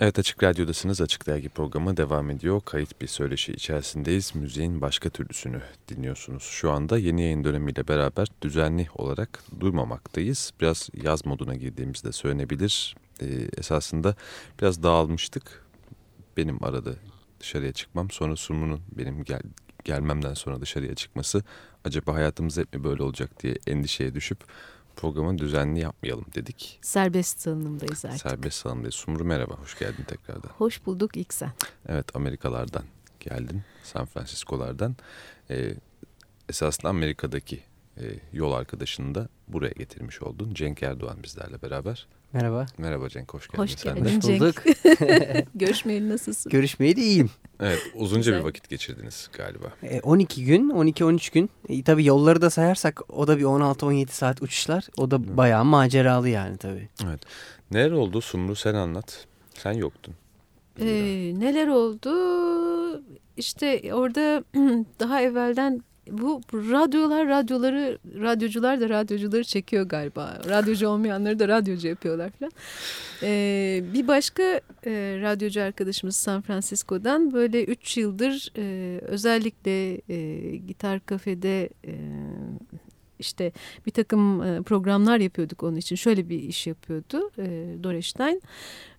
Evet Açık Radyo'dasınız. Açık Dergi programı devam ediyor. Kayıt bir söyleşi içerisindeyiz. Müziğin başka türlüsünü dinliyorsunuz. Şu anda yeni yayın dönemiyle beraber düzenli olarak durmamaktayız. Biraz yaz moduna girdiğimizde söylenebilir. Ee, esasında biraz dağılmıştık. Benim arada dışarıya çıkmam. Sonra Sumru'nun benim gel gelmemden sonra dışarıya çıkması acaba hayatımız hep mi böyle olacak diye endişeye düşüp programı düzenli yapmayalım dedik. Serbest salınımdayız artık. Serbest salınımdayız. Sumru merhaba, hoş geldin tekrardan. Hoş bulduk ilk sen. Evet, Amerikalardan geldin, San Francisco'lardan. Ee, esasında Amerika'daki e, yol arkadaşını da buraya getirmiş oldun. Cenk Erdoğan bizlerle beraber. Merhaba. Merhaba Cenk, hoş geldin. Hoş geldin Sen Cenk. bulduk. Görüşmeyeli nasılsın? Görüşmeyi de iyiyim. Evet, uzunca Güzel. bir vakit geçirdiniz galiba. E, 12 gün, 12-13 gün. E, tabii yolları da sayarsak o da bir 16-17 saat uçuşlar. O da bayağı maceralı yani tabii. Evet. Neler oldu Sumru sen anlat. Sen yoktun. Ee, neler oldu? İşte orada daha evvelden bu radyolar radyoları radyocular da radyocuları çekiyor galiba. Radyocu olmayanları da radyocu yapıyorlar falan. Ee, bir başka e, radyocu arkadaşımız San Francisco'dan böyle 3 yıldır e, özellikle e, gitar kafede e, işte bir takım e, programlar yapıyorduk onun için. Şöyle bir iş yapıyordu e, Doreştein.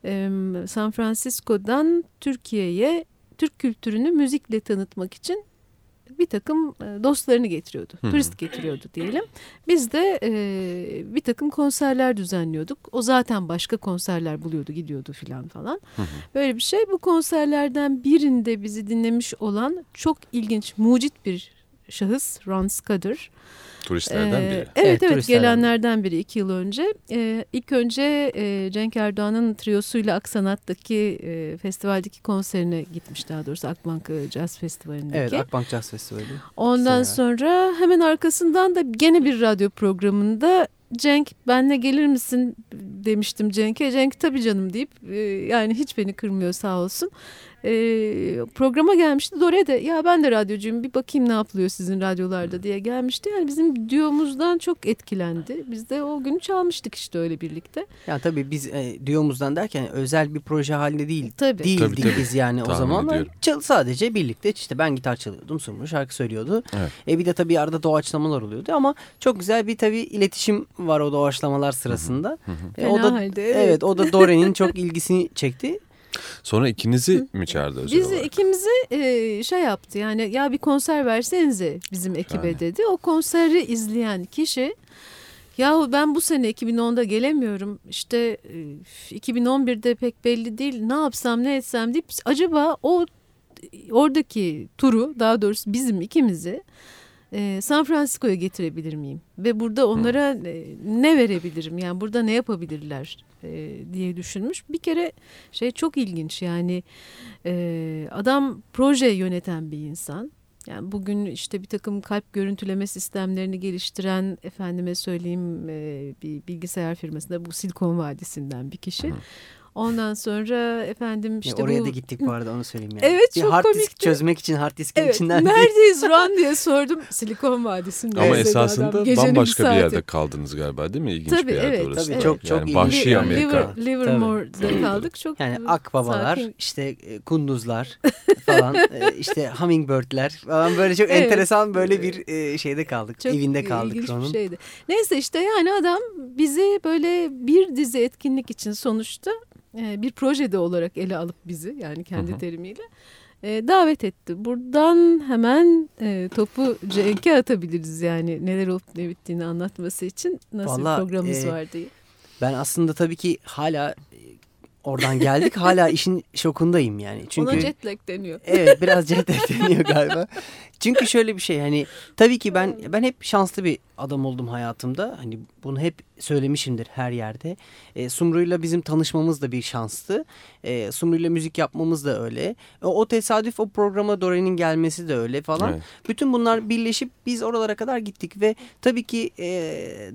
E, San Francisco'dan Türkiye'ye Türk kültürünü müzikle tanıtmak için bir takım e, dostlarını getiriyordu. Hı hı. Turist getiriyordu diyelim. Biz de e, bir takım konserler düzenliyorduk. O zaten başka konserler buluyordu, gidiyordu filan falan. Hı hı. Böyle bir şey. Bu konserlerden birinde bizi dinlemiş olan çok ilginç, mucit bir şahıs Ron Scudder. Turistlerden Ee, biri. Evet Evet, evet, turistlerden gelenlerden biri iki yıl önce. Ee, ilk önce e, Cenk Erdoğan'ın triyosuyla Aksanat'taki e, festivaldeki konserine gitmiş daha doğrusu Akbank Jazz Festivali'ndeki. Evet Akbank Jazz Festivali. Ondan seneler. sonra hemen arkasından da gene bir radyo programında Cenk benle gelir misin demiştim Cenk'e. Cenk tabii canım deyip e, yani hiç beni kırmıyor sağ olsun. E, programa gelmişti. Dore de ya ben de radyocuyum bir bakayım ne yapılıyor sizin radyolarda diye gelmişti. Yani bizim diyomuzdan çok etkilendi. Biz de o günü çalmıştık işte öyle birlikte. Ya tabii biz e, diyomuzdan derken özel bir proje halinde değil. Tabii. Değildik Tabii, tabii. biz yani o Tahmin ediyorum. Çal, sadece birlikte işte ben gitar çalıyordum. Sumru şarkı söylüyordu. Evet. E bir de tabii arada doğaçlamalar oluyordu ama çok güzel bir tabii iletişim var o doğaçlamalar sırasında. E, o da halde, evet. evet. o da Dore'nin çok ilgisini çekti. Sonra ikinizi mi çağırdı özel Bizi olarak? ikimizi e, şey yaptı yani ya bir konser versenize bizim ekibe Şahane. dedi. O konseri izleyen kişi yahu ben bu sene 2010'da gelemiyorum işte e, 2011'de pek belli değil ne yapsam ne etsem deyip acaba o oradaki turu daha doğrusu bizim ikimizi e, San Francisco'ya getirebilir miyim? Ve burada onlara e, ne verebilirim? Yani burada ne yapabilirler e, diye düşünmüş. Bir kere şey çok ilginç yani e, adam proje yöneten bir insan. Yani bugün işte bir takım kalp görüntüleme sistemlerini geliştiren efendime söyleyeyim e, bir bilgisayar firmasında bu Silikon Vadisi'nden bir kişi. Ondan sonra efendim işte oraya bu da gittik bu arada onu söyleyeyim yani. Evet, bir çok hard disk komikti. çözmek için hard diskin Evet, içinden neredeyiz Ron diye sordum. Silikon Vadisi'nde. Ama esasında adam. Bambaşka bir, yerde kaldınız galiba değil mi? İlginç Tabii, bir yerde evet, orası. tabii, da. çok- çok yani ilginç. vahşi Liver- Amerika. Liver- Livermore'da kaldık. Çok Yani akbabalar, sakin. işte e, kunduzlar falan, e, işte hummingbirdler falan böyle çok Evet. enteresan böyle bir e, şeyde kaldık. Çok evinde kaldık bir şeydi. Neyse işte yani adam bizi böyle bir dizi etkinlik için sonuçta e, bir projede olarak ele alıp bizi yani kendi Hı hı. terimiyle e, davet etti. Buradan hemen e, topu Cenk'e atabiliriz yani neler olup ne bittiğini anlatması için nasıl Vallahi, bir programımız e, var diye. Ben aslında tabii ki hala e, oradan geldik hala işin şokundayım yani. Çünkü Ona jet lag deniyor. Evet biraz jet lag deniyor galiba. Çünkü şöyle bir şey hani tabii ki ben ben hep şanslı bir adam oldum hayatımda. Hani bunu hep söylemişimdir her yerde. E, Sumru'yla bizim tanışmamız da bir şanstı. E, Sumru'yla müzik yapmamız da öyle. E, o tesadüf o programa Dore'nin gelmesi de öyle falan. Evet. Bütün bunlar birleşip biz oralara kadar gittik ve tabii ki e,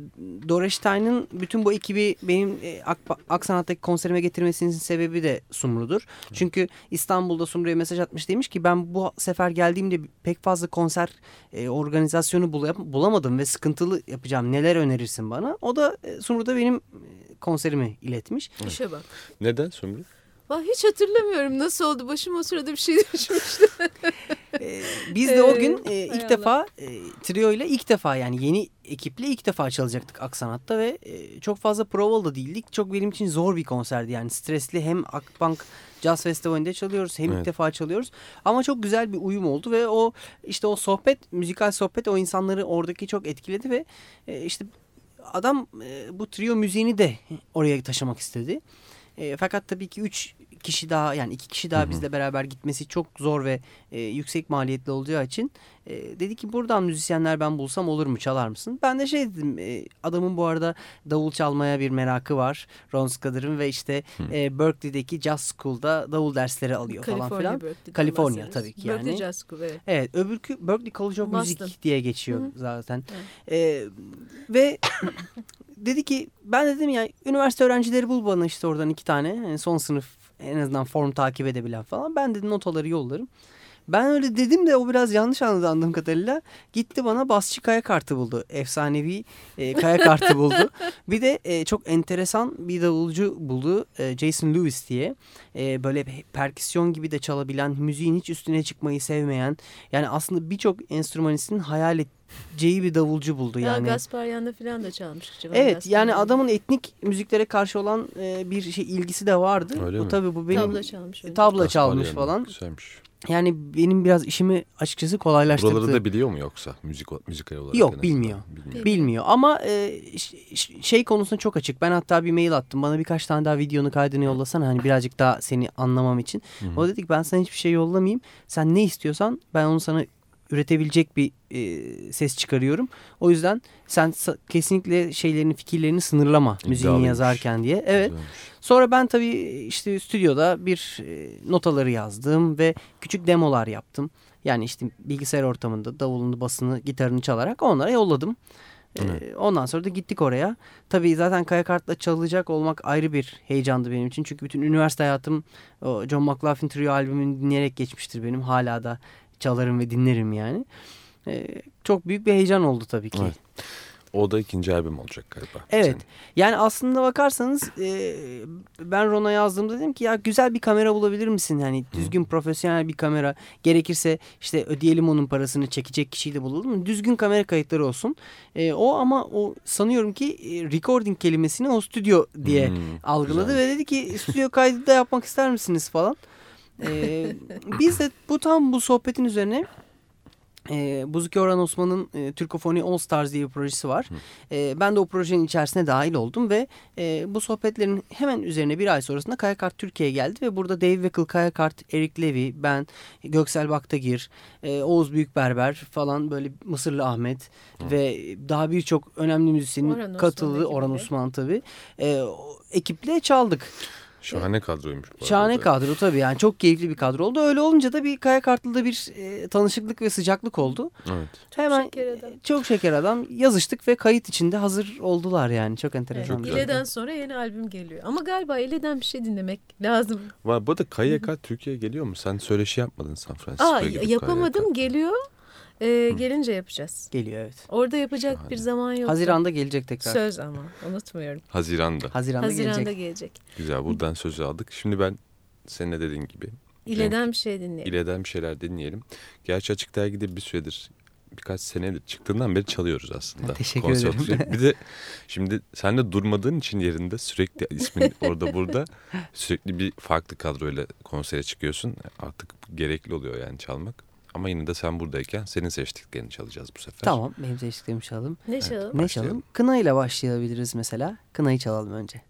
Doresteyn'in bütün bu ekibi benim e, Ak Aksanat'taki konserime getirmesinin sebebi de Sumru'dur. Çünkü İstanbul'da Sumru'ya mesaj atmış demiş ki ben bu sefer geldiğimde pek fazla konser e, organizasyonu bula- bulamadım ve sıkıntılı yapacağım. Neler önerirsin bana? O da e, Sumru'da benim e, konserimi iletmiş. İşe bak. Neden Sumru? Vah, hiç hatırlamıyorum nasıl oldu. Başım o sırada bir şey düşmüştü. Ee, biz de o gün e, Hay ilk Allah. defa e, trio ile ilk defa yani yeni ekiple ilk defa çalacaktık Aksanat'ta ve e, çok fazla provalı da değildik. Çok benim için zor bir konserdi yani stresli hem Akbank Jazz Festivali'nde çalıyoruz hem Evet. ilk defa çalıyoruz. Ama çok güzel bir uyum oldu ve o işte o sohbet, müzikal sohbet o insanları oradaki çok etkiledi ve e, işte adam e, bu trio müziğini de oraya taşımak istedi. E, fakat tabii ki üç kişi daha yani iki kişi daha Hı hı. bizle beraber gitmesi çok zor ve e, yüksek maliyetli olacağı için e, dedi ki buradan müzisyenler ben bulsam olur mu çalar mısın? Ben de şey dedim e, adamın bu arada davul çalmaya bir merakı var Ron Scudder'ın ve işte e, Berkeley'deki Jazz School'da davul dersleri alıyor falan California filan. Berkeley'den California tabii ki Berkeley yani. Jazz School evet. Evet öbürkü Berkeley College of Boston. Music diye geçiyor Hı hı. zaten. Ee, ve dedi ki ben dedim ya üniversite öğrencileri bul bana işte oradan iki tane yani son sınıf en azından form takip edebilen falan. Ben dedim notaları yollarım. Ben öyle dedim de o biraz yanlış anladı anladığım kadarıyla. Gitti bana basçı kaya kartı buldu. Efsanevi e, kaya kartı buldu. Bir de e, çok enteresan bir davulcu buldu. E, Jason Lewis diye. E, böyle perküsyon gibi de çalabilen, müziğin hiç üstüne çıkmayı sevmeyen. Yani aslında birçok enstrümanistin hayal edeceği bir davulcu buldu Ya yani. Gaspar Yan'da falan da çalmış. Evet Gaspar yani Yan. adamın etnik müziklere karşı olan e, bir şey ilgisi de vardı. Öyle bu mi? tabii bu benim tabla çalmış. öyle. tabla Gaspar çalmış yani, falan. Güzelmiş. Yani benim biraz işimi açıkçası kolaylaştırdı. Buraları da biliyor mu yoksa müzik müzikal olarak? Yok, bilmiyor. Bilmiyor. Bilmiyor ama e, şey konusunda çok açık. Ben hatta bir mail attım. Bana birkaç tane daha videonu kaydını yollasana. Hani birazcık daha seni anlamam için. Hı hı. O dedi ki ben sana hiçbir şey yollamayayım. Sen ne istiyorsan ben onu sana üretebilecek bir e, ses çıkarıyorum. O yüzden sen kesinlikle şeylerini fikirlerini sınırlama müziğini İddialıymış. yazarken diye. Evet. Sonra ben tabii işte stüdyoda bir e, notaları yazdım ve küçük demolar yaptım. Yani işte bilgisayar ortamında davulunu, basını, gitarını çalarak onlara yolladım. E, Evet. ondan sonra da gittik oraya. Tabii zaten kaya kartla çalacak olmak ayrı bir heyecandı benim için. Çünkü bütün üniversite hayatım John McLaughlin Trio albümünü dinleyerek geçmiştir benim. Hala da çalarım ve dinlerim yani. E, çok büyük bir heyecan oldu tabii ki. Evet. O da ikinci albüm olacak galiba. Evet. senin. Yani aslında bakarsanız e, ben Ron'a yazdığımda dedim ki ya güzel bir kamera bulabilir misin? Hani düzgün profesyonel bir kamera. Gerekirse işte ödeyelim onun parasını çekecek kişiyi de bulalım. Düzgün kamera kayıtları olsun. E, o ama o sanıyorum ki e, recording kelimesini o stüdyo diye Hmm, algıladı güzelmiş. ve dedi ki stüdyo kaydı da yapmak ister misiniz falan. E, biz de bu tam bu sohbetin üzerine e, Buzuki Orhan Osman'ın e, Türkofoni All Stars diye bir projesi var. E, ben de o projenin içerisine dahil oldum ve e, bu sohbetlerin hemen üzerine bir ay sonrasında Kaya Kart Türkiye'ye geldi ve burada Dave Weckl, Kaya Kart, Erik Levy, ben, Göksel Baktagir, e, Oğuz Büyükberber falan böyle Mısırlı Ahmet ve daha birçok önemli müzisyenin Orhan katıldığı Orhan. Osman tabii. E, ekiple çaldık. Şahane kadroymuş. bu Şahane arada. kadro tabii yani çok keyifli bir kadro oldu. Öyle olunca da bir Kaya Kartlı'da bir e, tanışıklık ve sıcaklık oldu. Evet. Hemen şeker adam. çok şeker adam yazıştık ve kayıt içinde hazır oldular yani çok enteresan. Çok şey. İle'den sonra yeni albüm geliyor. Ama galiba İle'den bir şey dinlemek lazım. Var, bu arada KYK Türkiye'ye geliyor mu? Sen söyleşi yapmadın San Francisco'ya Aa gidip yapamadım geliyor. Ee, gelince yapacağız. Geliyor evet. Orada yapacak Şahane. bir zaman yok. Haziran'da gelecek tekrar. Söz ama unutmuyorum. Haziran'da. Haziran'da, Haziran'da gelecek. gelecek. Güzel buradan sözü aldık. Şimdi ben senin de dediğin gibi İle'den bir şey dinleyelim. İle'den bir şeyler dinleyelim. Gerçi Açık Dergi'de bir süredir birkaç senedir çıktığından beri çalıyoruz aslında. Teşekkür Konser- ederim. Bir de şimdi sen de durmadığın için yerinde sürekli ismin orada burada sürekli bir farklı kadroyla konsere çıkıyorsun. Artık gerekli oluyor yani çalmak. Ama yine de sen buradayken senin seçtiklerini çalacağız bu sefer. Tamam benim seçtiklerimi çalalım. Ne çalalım? Ne çalalım? Kına ile başlayabiliriz mesela. Kınayı çalalım önce.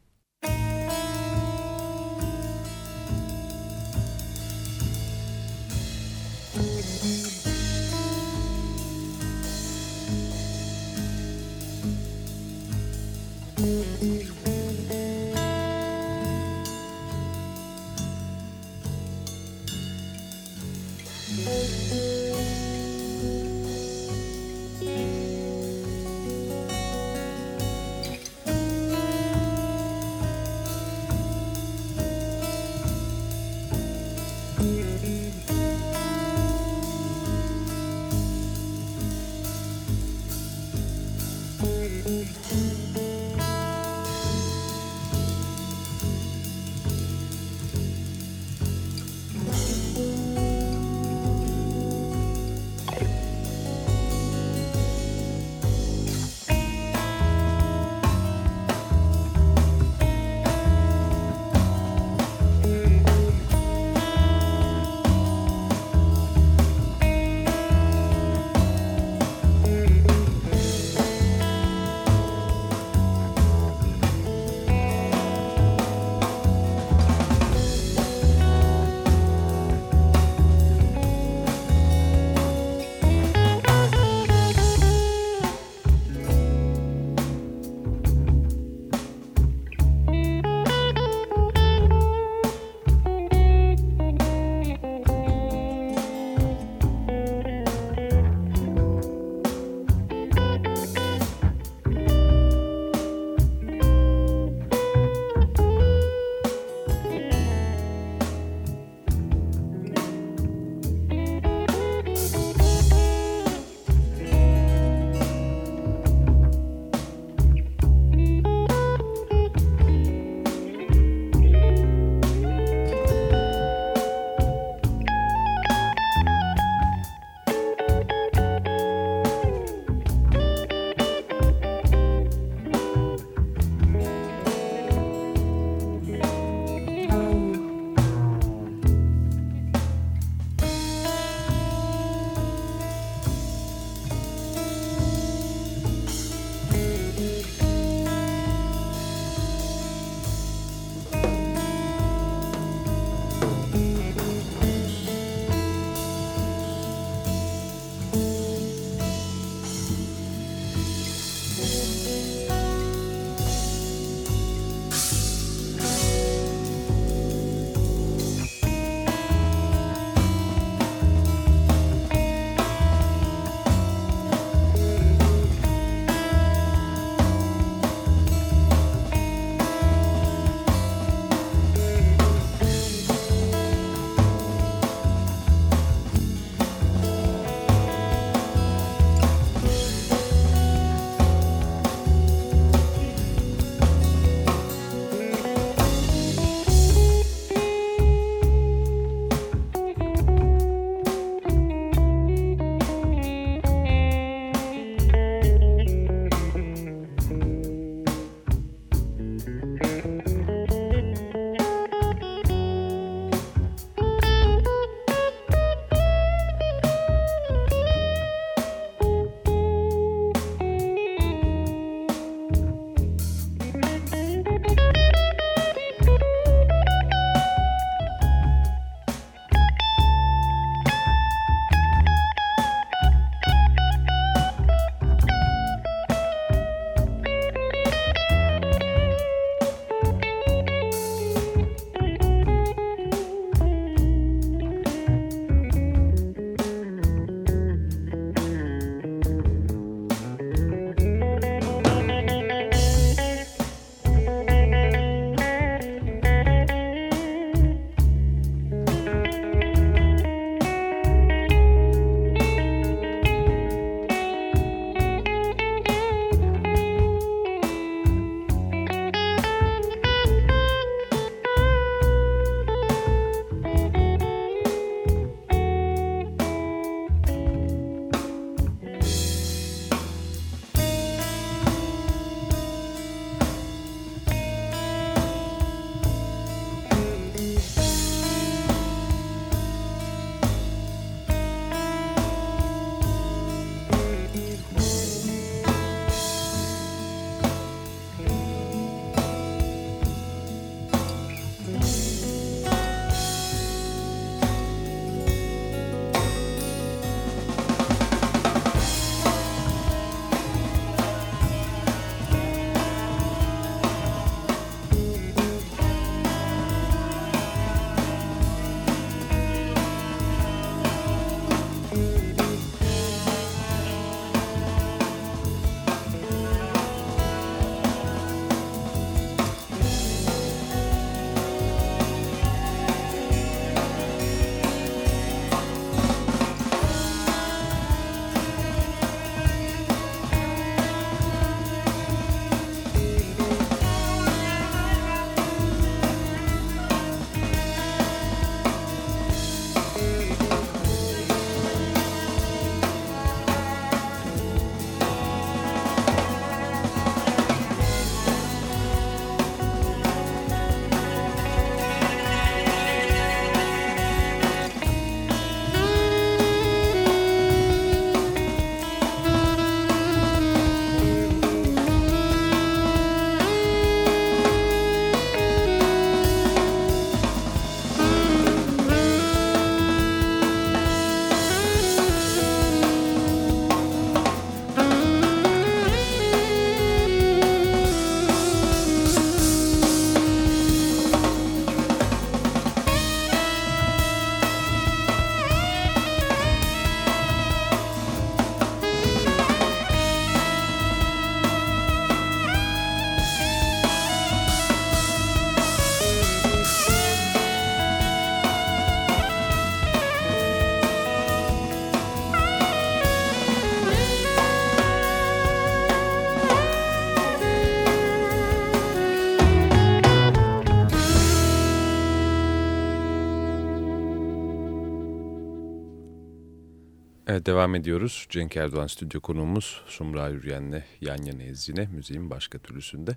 Devam ediyoruz. Cenk Erdoğan stüdyo konuğumuz Sumra Yürüyen'le yan yanayız yine müziğin başka türlüsünde.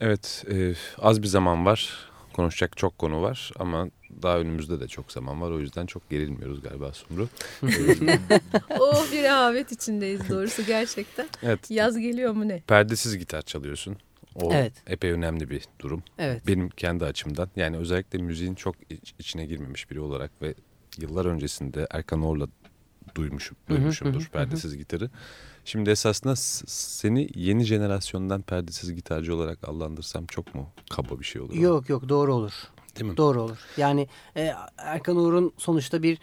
Evet e, az bir zaman var. Konuşacak çok konu var ama daha önümüzde de çok zaman var. O yüzden çok gerilmiyoruz galiba Sumru. oh bir rehavet içindeyiz doğrusu gerçekten. Evet. Yaz geliyor mu ne? Perdesiz gitar çalıyorsun. O Evet. epey önemli bir durum. Evet. Benim kendi açımdan yani özellikle müziğin çok iç- içine girmemiş biri olarak ve yıllar öncesinde Erkan Or'la duymuşum, duymuşumdur perdesiz gitarı. Şimdi esasında seni yeni jenerasyondan perdesiz gitarcı olarak adlandırsam çok mu kaba bir şey olur? Yok yok doğru olur. Değil mi? Doğru olur. Yani e, Erkan Uğur'un sonuçta bir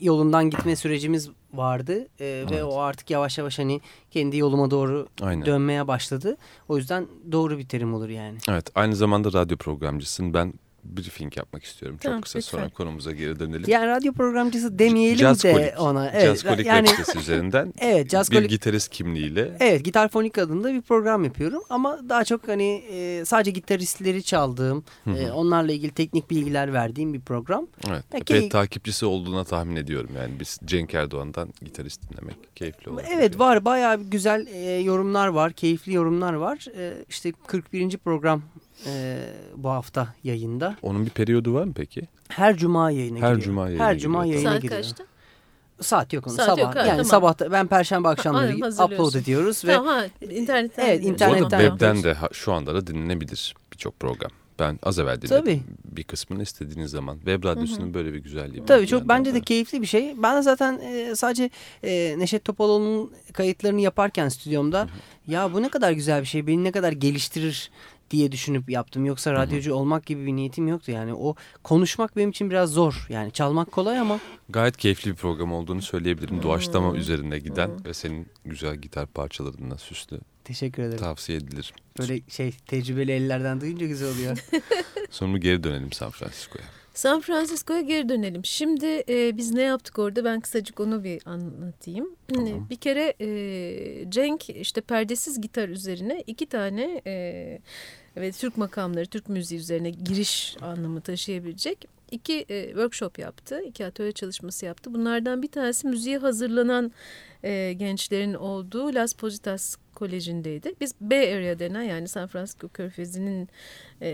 yolundan gitme sürecimiz vardı E, ve Evet. o artık yavaş yavaş hani kendi yoluma doğru Aynen. dönmeye başladı. O yüzden doğru bir terim olur yani. Evet aynı zamanda radyo programcısın. Ben briefing yapmak istiyorum. Çok Tamam, kısa lütfen. sonra konumuza geri dönelim. Yani radyo programcısı demeyelim Jazz de Kolik. ona. Evet, Jazz Kolik yani web sitesi üzerinden evet Jazz bir Kolik gitarist kimliğiyle Evet Gitar Fonik adında bir program yapıyorum ama daha çok hani e, sadece gitaristleri çaldığım, e, onlarla ilgili teknik bilgiler verdiğim bir program. evet, Peki- epey takipçisi olduğuna tahmin ediyorum. Yani biz Cenk Erdoğan'dan gitarist dinlemek keyifli olur. Evet var bayağı güzel e, yorumlar var, keyifli yorumlar var. E, işte 41. program e, bu hafta yayında. Onun bir periyodu var mı peki? Her cuma yayına Her giriyor. cuma yayına Her cuma giriyor, yayına Saat giriyor. kaçta? Saat yok onun Saat sabah. yok, yani tamam. sabahta ben perşembe akşamları upload ediyoruz ve Tamam ha internetten. Evet, internetten webden de şu anda da dinlenebilir birçok program. Ben az evvel dinledim. Tabii. Bir kısmını istediğiniz zaman. Web radyosunun böyle bir güzelliği var. Tabii çok bence de keyifli bir şey. Ben zaten e, sadece e, Neşet Topaloğlu'nun kayıtlarını yaparken stüdyomda ya bu ne kadar güzel bir şey beni ne kadar geliştirir diye düşünüp yaptım. Yoksa radyocu olmak gibi bir niyetim yoktu yani. O konuşmak benim için biraz zor. Yani çalmak kolay ama Gayet keyifli bir program olduğunu söyleyebilirim. Doğaçlama üzerinde giden ve senin güzel gitar parçalarından süslü teşekkür ederim. tavsiye edilir. Böyle şey tecrübeli ellerden duyunca güzel oluyor. Sonra geri dönelim San Francisco'ya. San Francisco'ya geri dönelim. Şimdi e, biz ne yaptık orada ben kısacık onu bir anlatayım. Tamam. Bir kere e, Cenk işte perdesiz gitar üzerine iki tane e, ve Türk makamları, Türk müziği üzerine giriş anlamı taşıyabilecek iki e, workshop yaptı. iki atölye çalışması yaptı. Bunlardan bir tanesi müziğe hazırlanan e, gençlerin olduğu Las Positas Koleji'ndeydi. Biz Bay Area denen yani San Francisco Körfezi'nin e,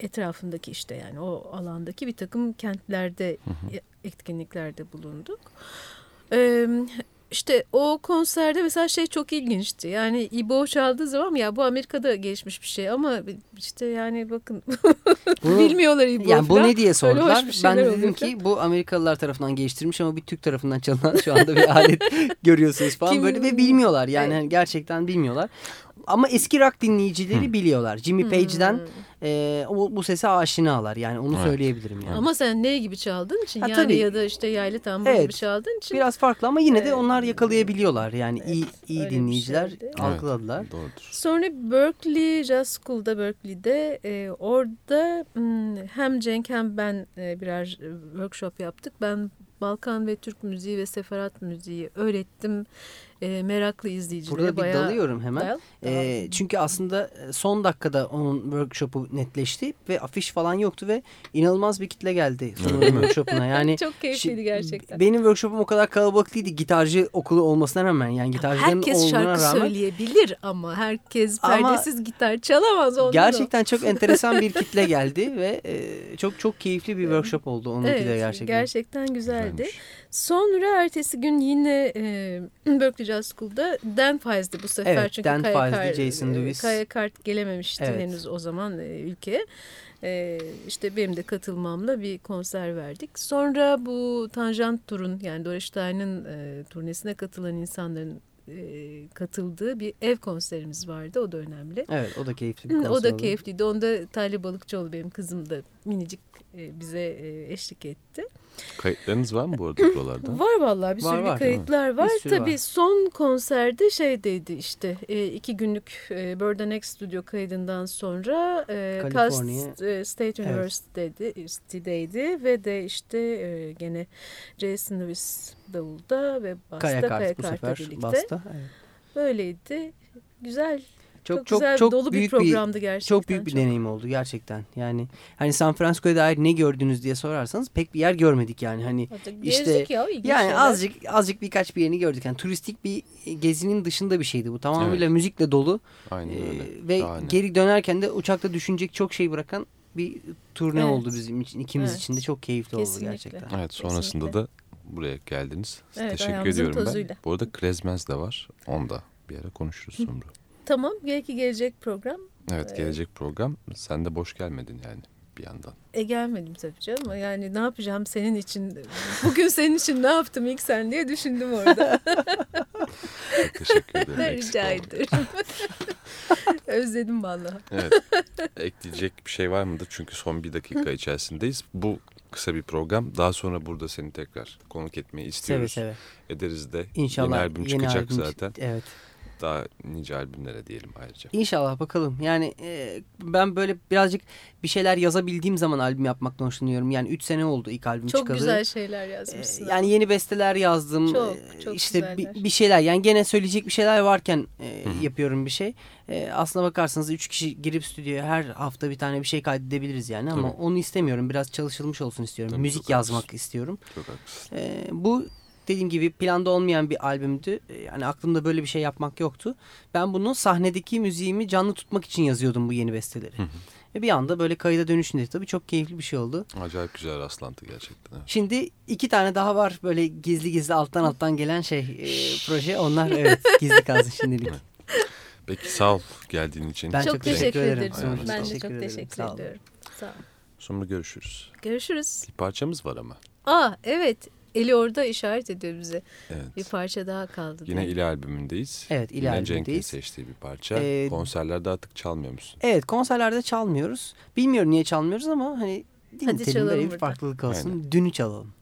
etrafındaki işte yani o alandaki bir takım kentlerde e, etkinliklerde bulunduk. E, işte o konserde mesela şey çok ilginçti. Yani İbo çaldığı zaman ya bu Amerika'da gelişmiş bir şey ama işte yani bakın Bunu- bilmiyorlar İbo yani bu ne diye sordular. Ben de dedim falan. ki bu Amerikalılar tarafından geliştirilmiş ama bir Türk tarafından çalınan şu anda bir alet görüyorsunuz falan Kim- böyle ve bilmiyorlar yani Evet. hani gerçekten bilmiyorlar. Ama eski rock dinleyicileri biliyorlar. Jimmy Hmm. Page'den e, o, bu sese aşinalar yani onu Evet. söyleyebilirim yani. Ama sen ne gibi çaldığın için Ha, yani tabii. ya da işte yaylı tambur Evet. gibi çaldığın için Biraz farklı ama yine de Evet. onlar yakalayabiliyorlar. Yani iyi iyi bir dinleyiciler şeydi. algıladılar. Evet, doğrudur. Sonra Berkeley Jazz School'da Berkeley'de e, orada m, hem Cenk hem ben e, birer e, workshop yaptık. Ben Balkan ve Türk müziği ve seferat müziği öğrettim. E, meraklı izleyicilere Burada bir bayağı dalıyorum hemen. Dal. E, çünkü aslında son dakikada onun workshopu netleşti ve afiş falan yoktu ve inanılmaz bir kitle geldi sonunda workshopuna. Yani Çok keyifliydi gerçekten. Benim workshopum o kadar kalabalık değildi. Gitarcı okulu olmasına rağmen yani gitarcıların Herkes olduğuna şarkı rağmen söyleyebilir ama herkes Ama perdesiz gitar çalamaz. ondan o. gerçekten çok enteresan bir kitle geldi ve e, çok çok keyifli bir workshop oldu onunki Evet, de gerçekten. gerçekten güzeldi. Güzelmiş. Sonra ertesi gün yine e, Berkeley Jazz School'da Dan Files'di bu sefer. Evet, Çünkü Dan Kaya Kart, Jason Lewis. Kaya Kart gelememişti Evet. henüz o zaman e, ülkeye. E, işte benim de katılmamla bir konser verdik. Sonra bu Tanjant Tur'un yani Doris Stein'ın e, turnesine katılan insanların e, katıldığı bir ev konserimiz vardı. O da önemli. Evet o da keyifli bir konser O da oldu. keyifliydi. Onda Talih Balıkçıoğlu benim kızım da minicik e, bize e, eşlik etti. Kayıtlarınız var mı bu arada buralarda? Var vallahi bir Var, sürü var. kayıtlar var. Bir sürü Tabii var. son konserde şeydeydi işte e, iki günlük e, Bird X stüdyo kaydından sonra e, e, State Evet. University'deydi ve de işte e, gene Jason Lewis davulda ve basta Kaya Kaya, Kart bu Kart'la sefer birlikte. basta. Evet. Böyleydi. Güzel. Çok, Çok çok güzel çok dolu bir büyük programdı gerçekten. Çok büyük bir deneyim oldu gerçekten. Yani hani San Francisco'ya dair ne gördünüz diye sorarsanız pek bir yer görmedik yani. Hani Azıcık İşte, ya, yani şeyler. azıcık azıcık birkaç bir yerini gördük. Yani turistik bir gezinin dışında bir şeydi bu. Tamamıyla müzikle dolu. Aynen Ee, öyle. ve Şahane. geri dönerken de uçakta düşünecek çok şey bırakan bir turne Evet. oldu bizim için. ikimiz Evet. için de çok keyifli oldu Kesinlikle. gerçekten. Evet sonrasında Kesinlikle. da buraya geldiniz. Evet, Teşekkür ediyorum ben. tozuyla. Bu arada Klezmez de var. Onu da bir ara konuşuruz sonra. Tamam belki gelecek program. Evet gelecek program. Sen de boş gelmedin yani bir yandan. E gelmedim tabii canım. Yani ne yapacağım senin için? Bugün senin için ne yaptım ilk sen diye düşündüm orada. Çok teşekkür ederim. Rica ederim. Özledim vallahi. Evet. Ekleyecek bir şey var mıdır? Çünkü son bir dakika içerisindeyiz. Bu kısa bir program. Daha sonra burada seni tekrar konuk etmeyi Seve istiyoruz. seve. Ederiz de. İnşallah Yeni albüm çıkacak albüm zaten. Evet. Daha nice albümlere diyelim ayrıca. İnşallah bakalım. Yani e, ben böyle birazcık bir şeyler yazabildiğim zaman albüm yapmaktan hoşlanıyorum. Yani 3 sene oldu ilk albüm Çok çıkalı. güzel şeyler E, yazmışsın. yani yeni besteler yazdım. Çok, E, çok işte bir, güzeller. bir şeyler yani gene söyleyecek bir şeyler varken e, Hı hı. yapıyorum bir şey. E, aslına bakarsanız 3 kişi girip stüdyoya her hafta bir tane bir şey kaydedebiliriz yani ama Tabii. onu istemiyorum. Biraz çalışılmış olsun istiyorum. Tabii, Müzik çok yazmak haklısın. istiyorum. Çok haklısın. E, bu dediğim gibi planda olmayan bir albümdü. E, Yani aklımda böyle bir şey yapmak yoktu. Ben bunu sahnedeki müziğimi canlı tutmak için yazıyordum bu yeni besteleri. Hı hı. Ve bir anda böyle kayıda dönüşünde tabii çok keyifli bir şey oldu. Acayip güzel rastlantı gerçekten. Evet. Şimdi iki tane daha var böyle gizli gizli alttan alttan gelen şey e, proje. Onlar evet gizli kalsın şimdilik. Peki sağ ol geldiğin için. Ben çok, çok teşekkür, teşekkür ederim. Ben de çok Teşekkür ederim. ediyorum. Sağ ol. Sonra görüşürüz. Görüşürüz. Bir parçamız var ama. Aa evet. Eli orada işaret ediyor bize. Evet. Bir parça daha kaldı. Yine. İli albümündeyiz. Evet, İli Yine albümündeyiz. Cenk'in seçtiği bir parça. Ee, Konserlerde artık çalmıyor musun? Evet konserlerde çalmıyoruz. Bilmiyorum niye çalmıyoruz ama hani dinletelim çalalım böyle bir farklılık olsun. Aynen. Dünü çalalım.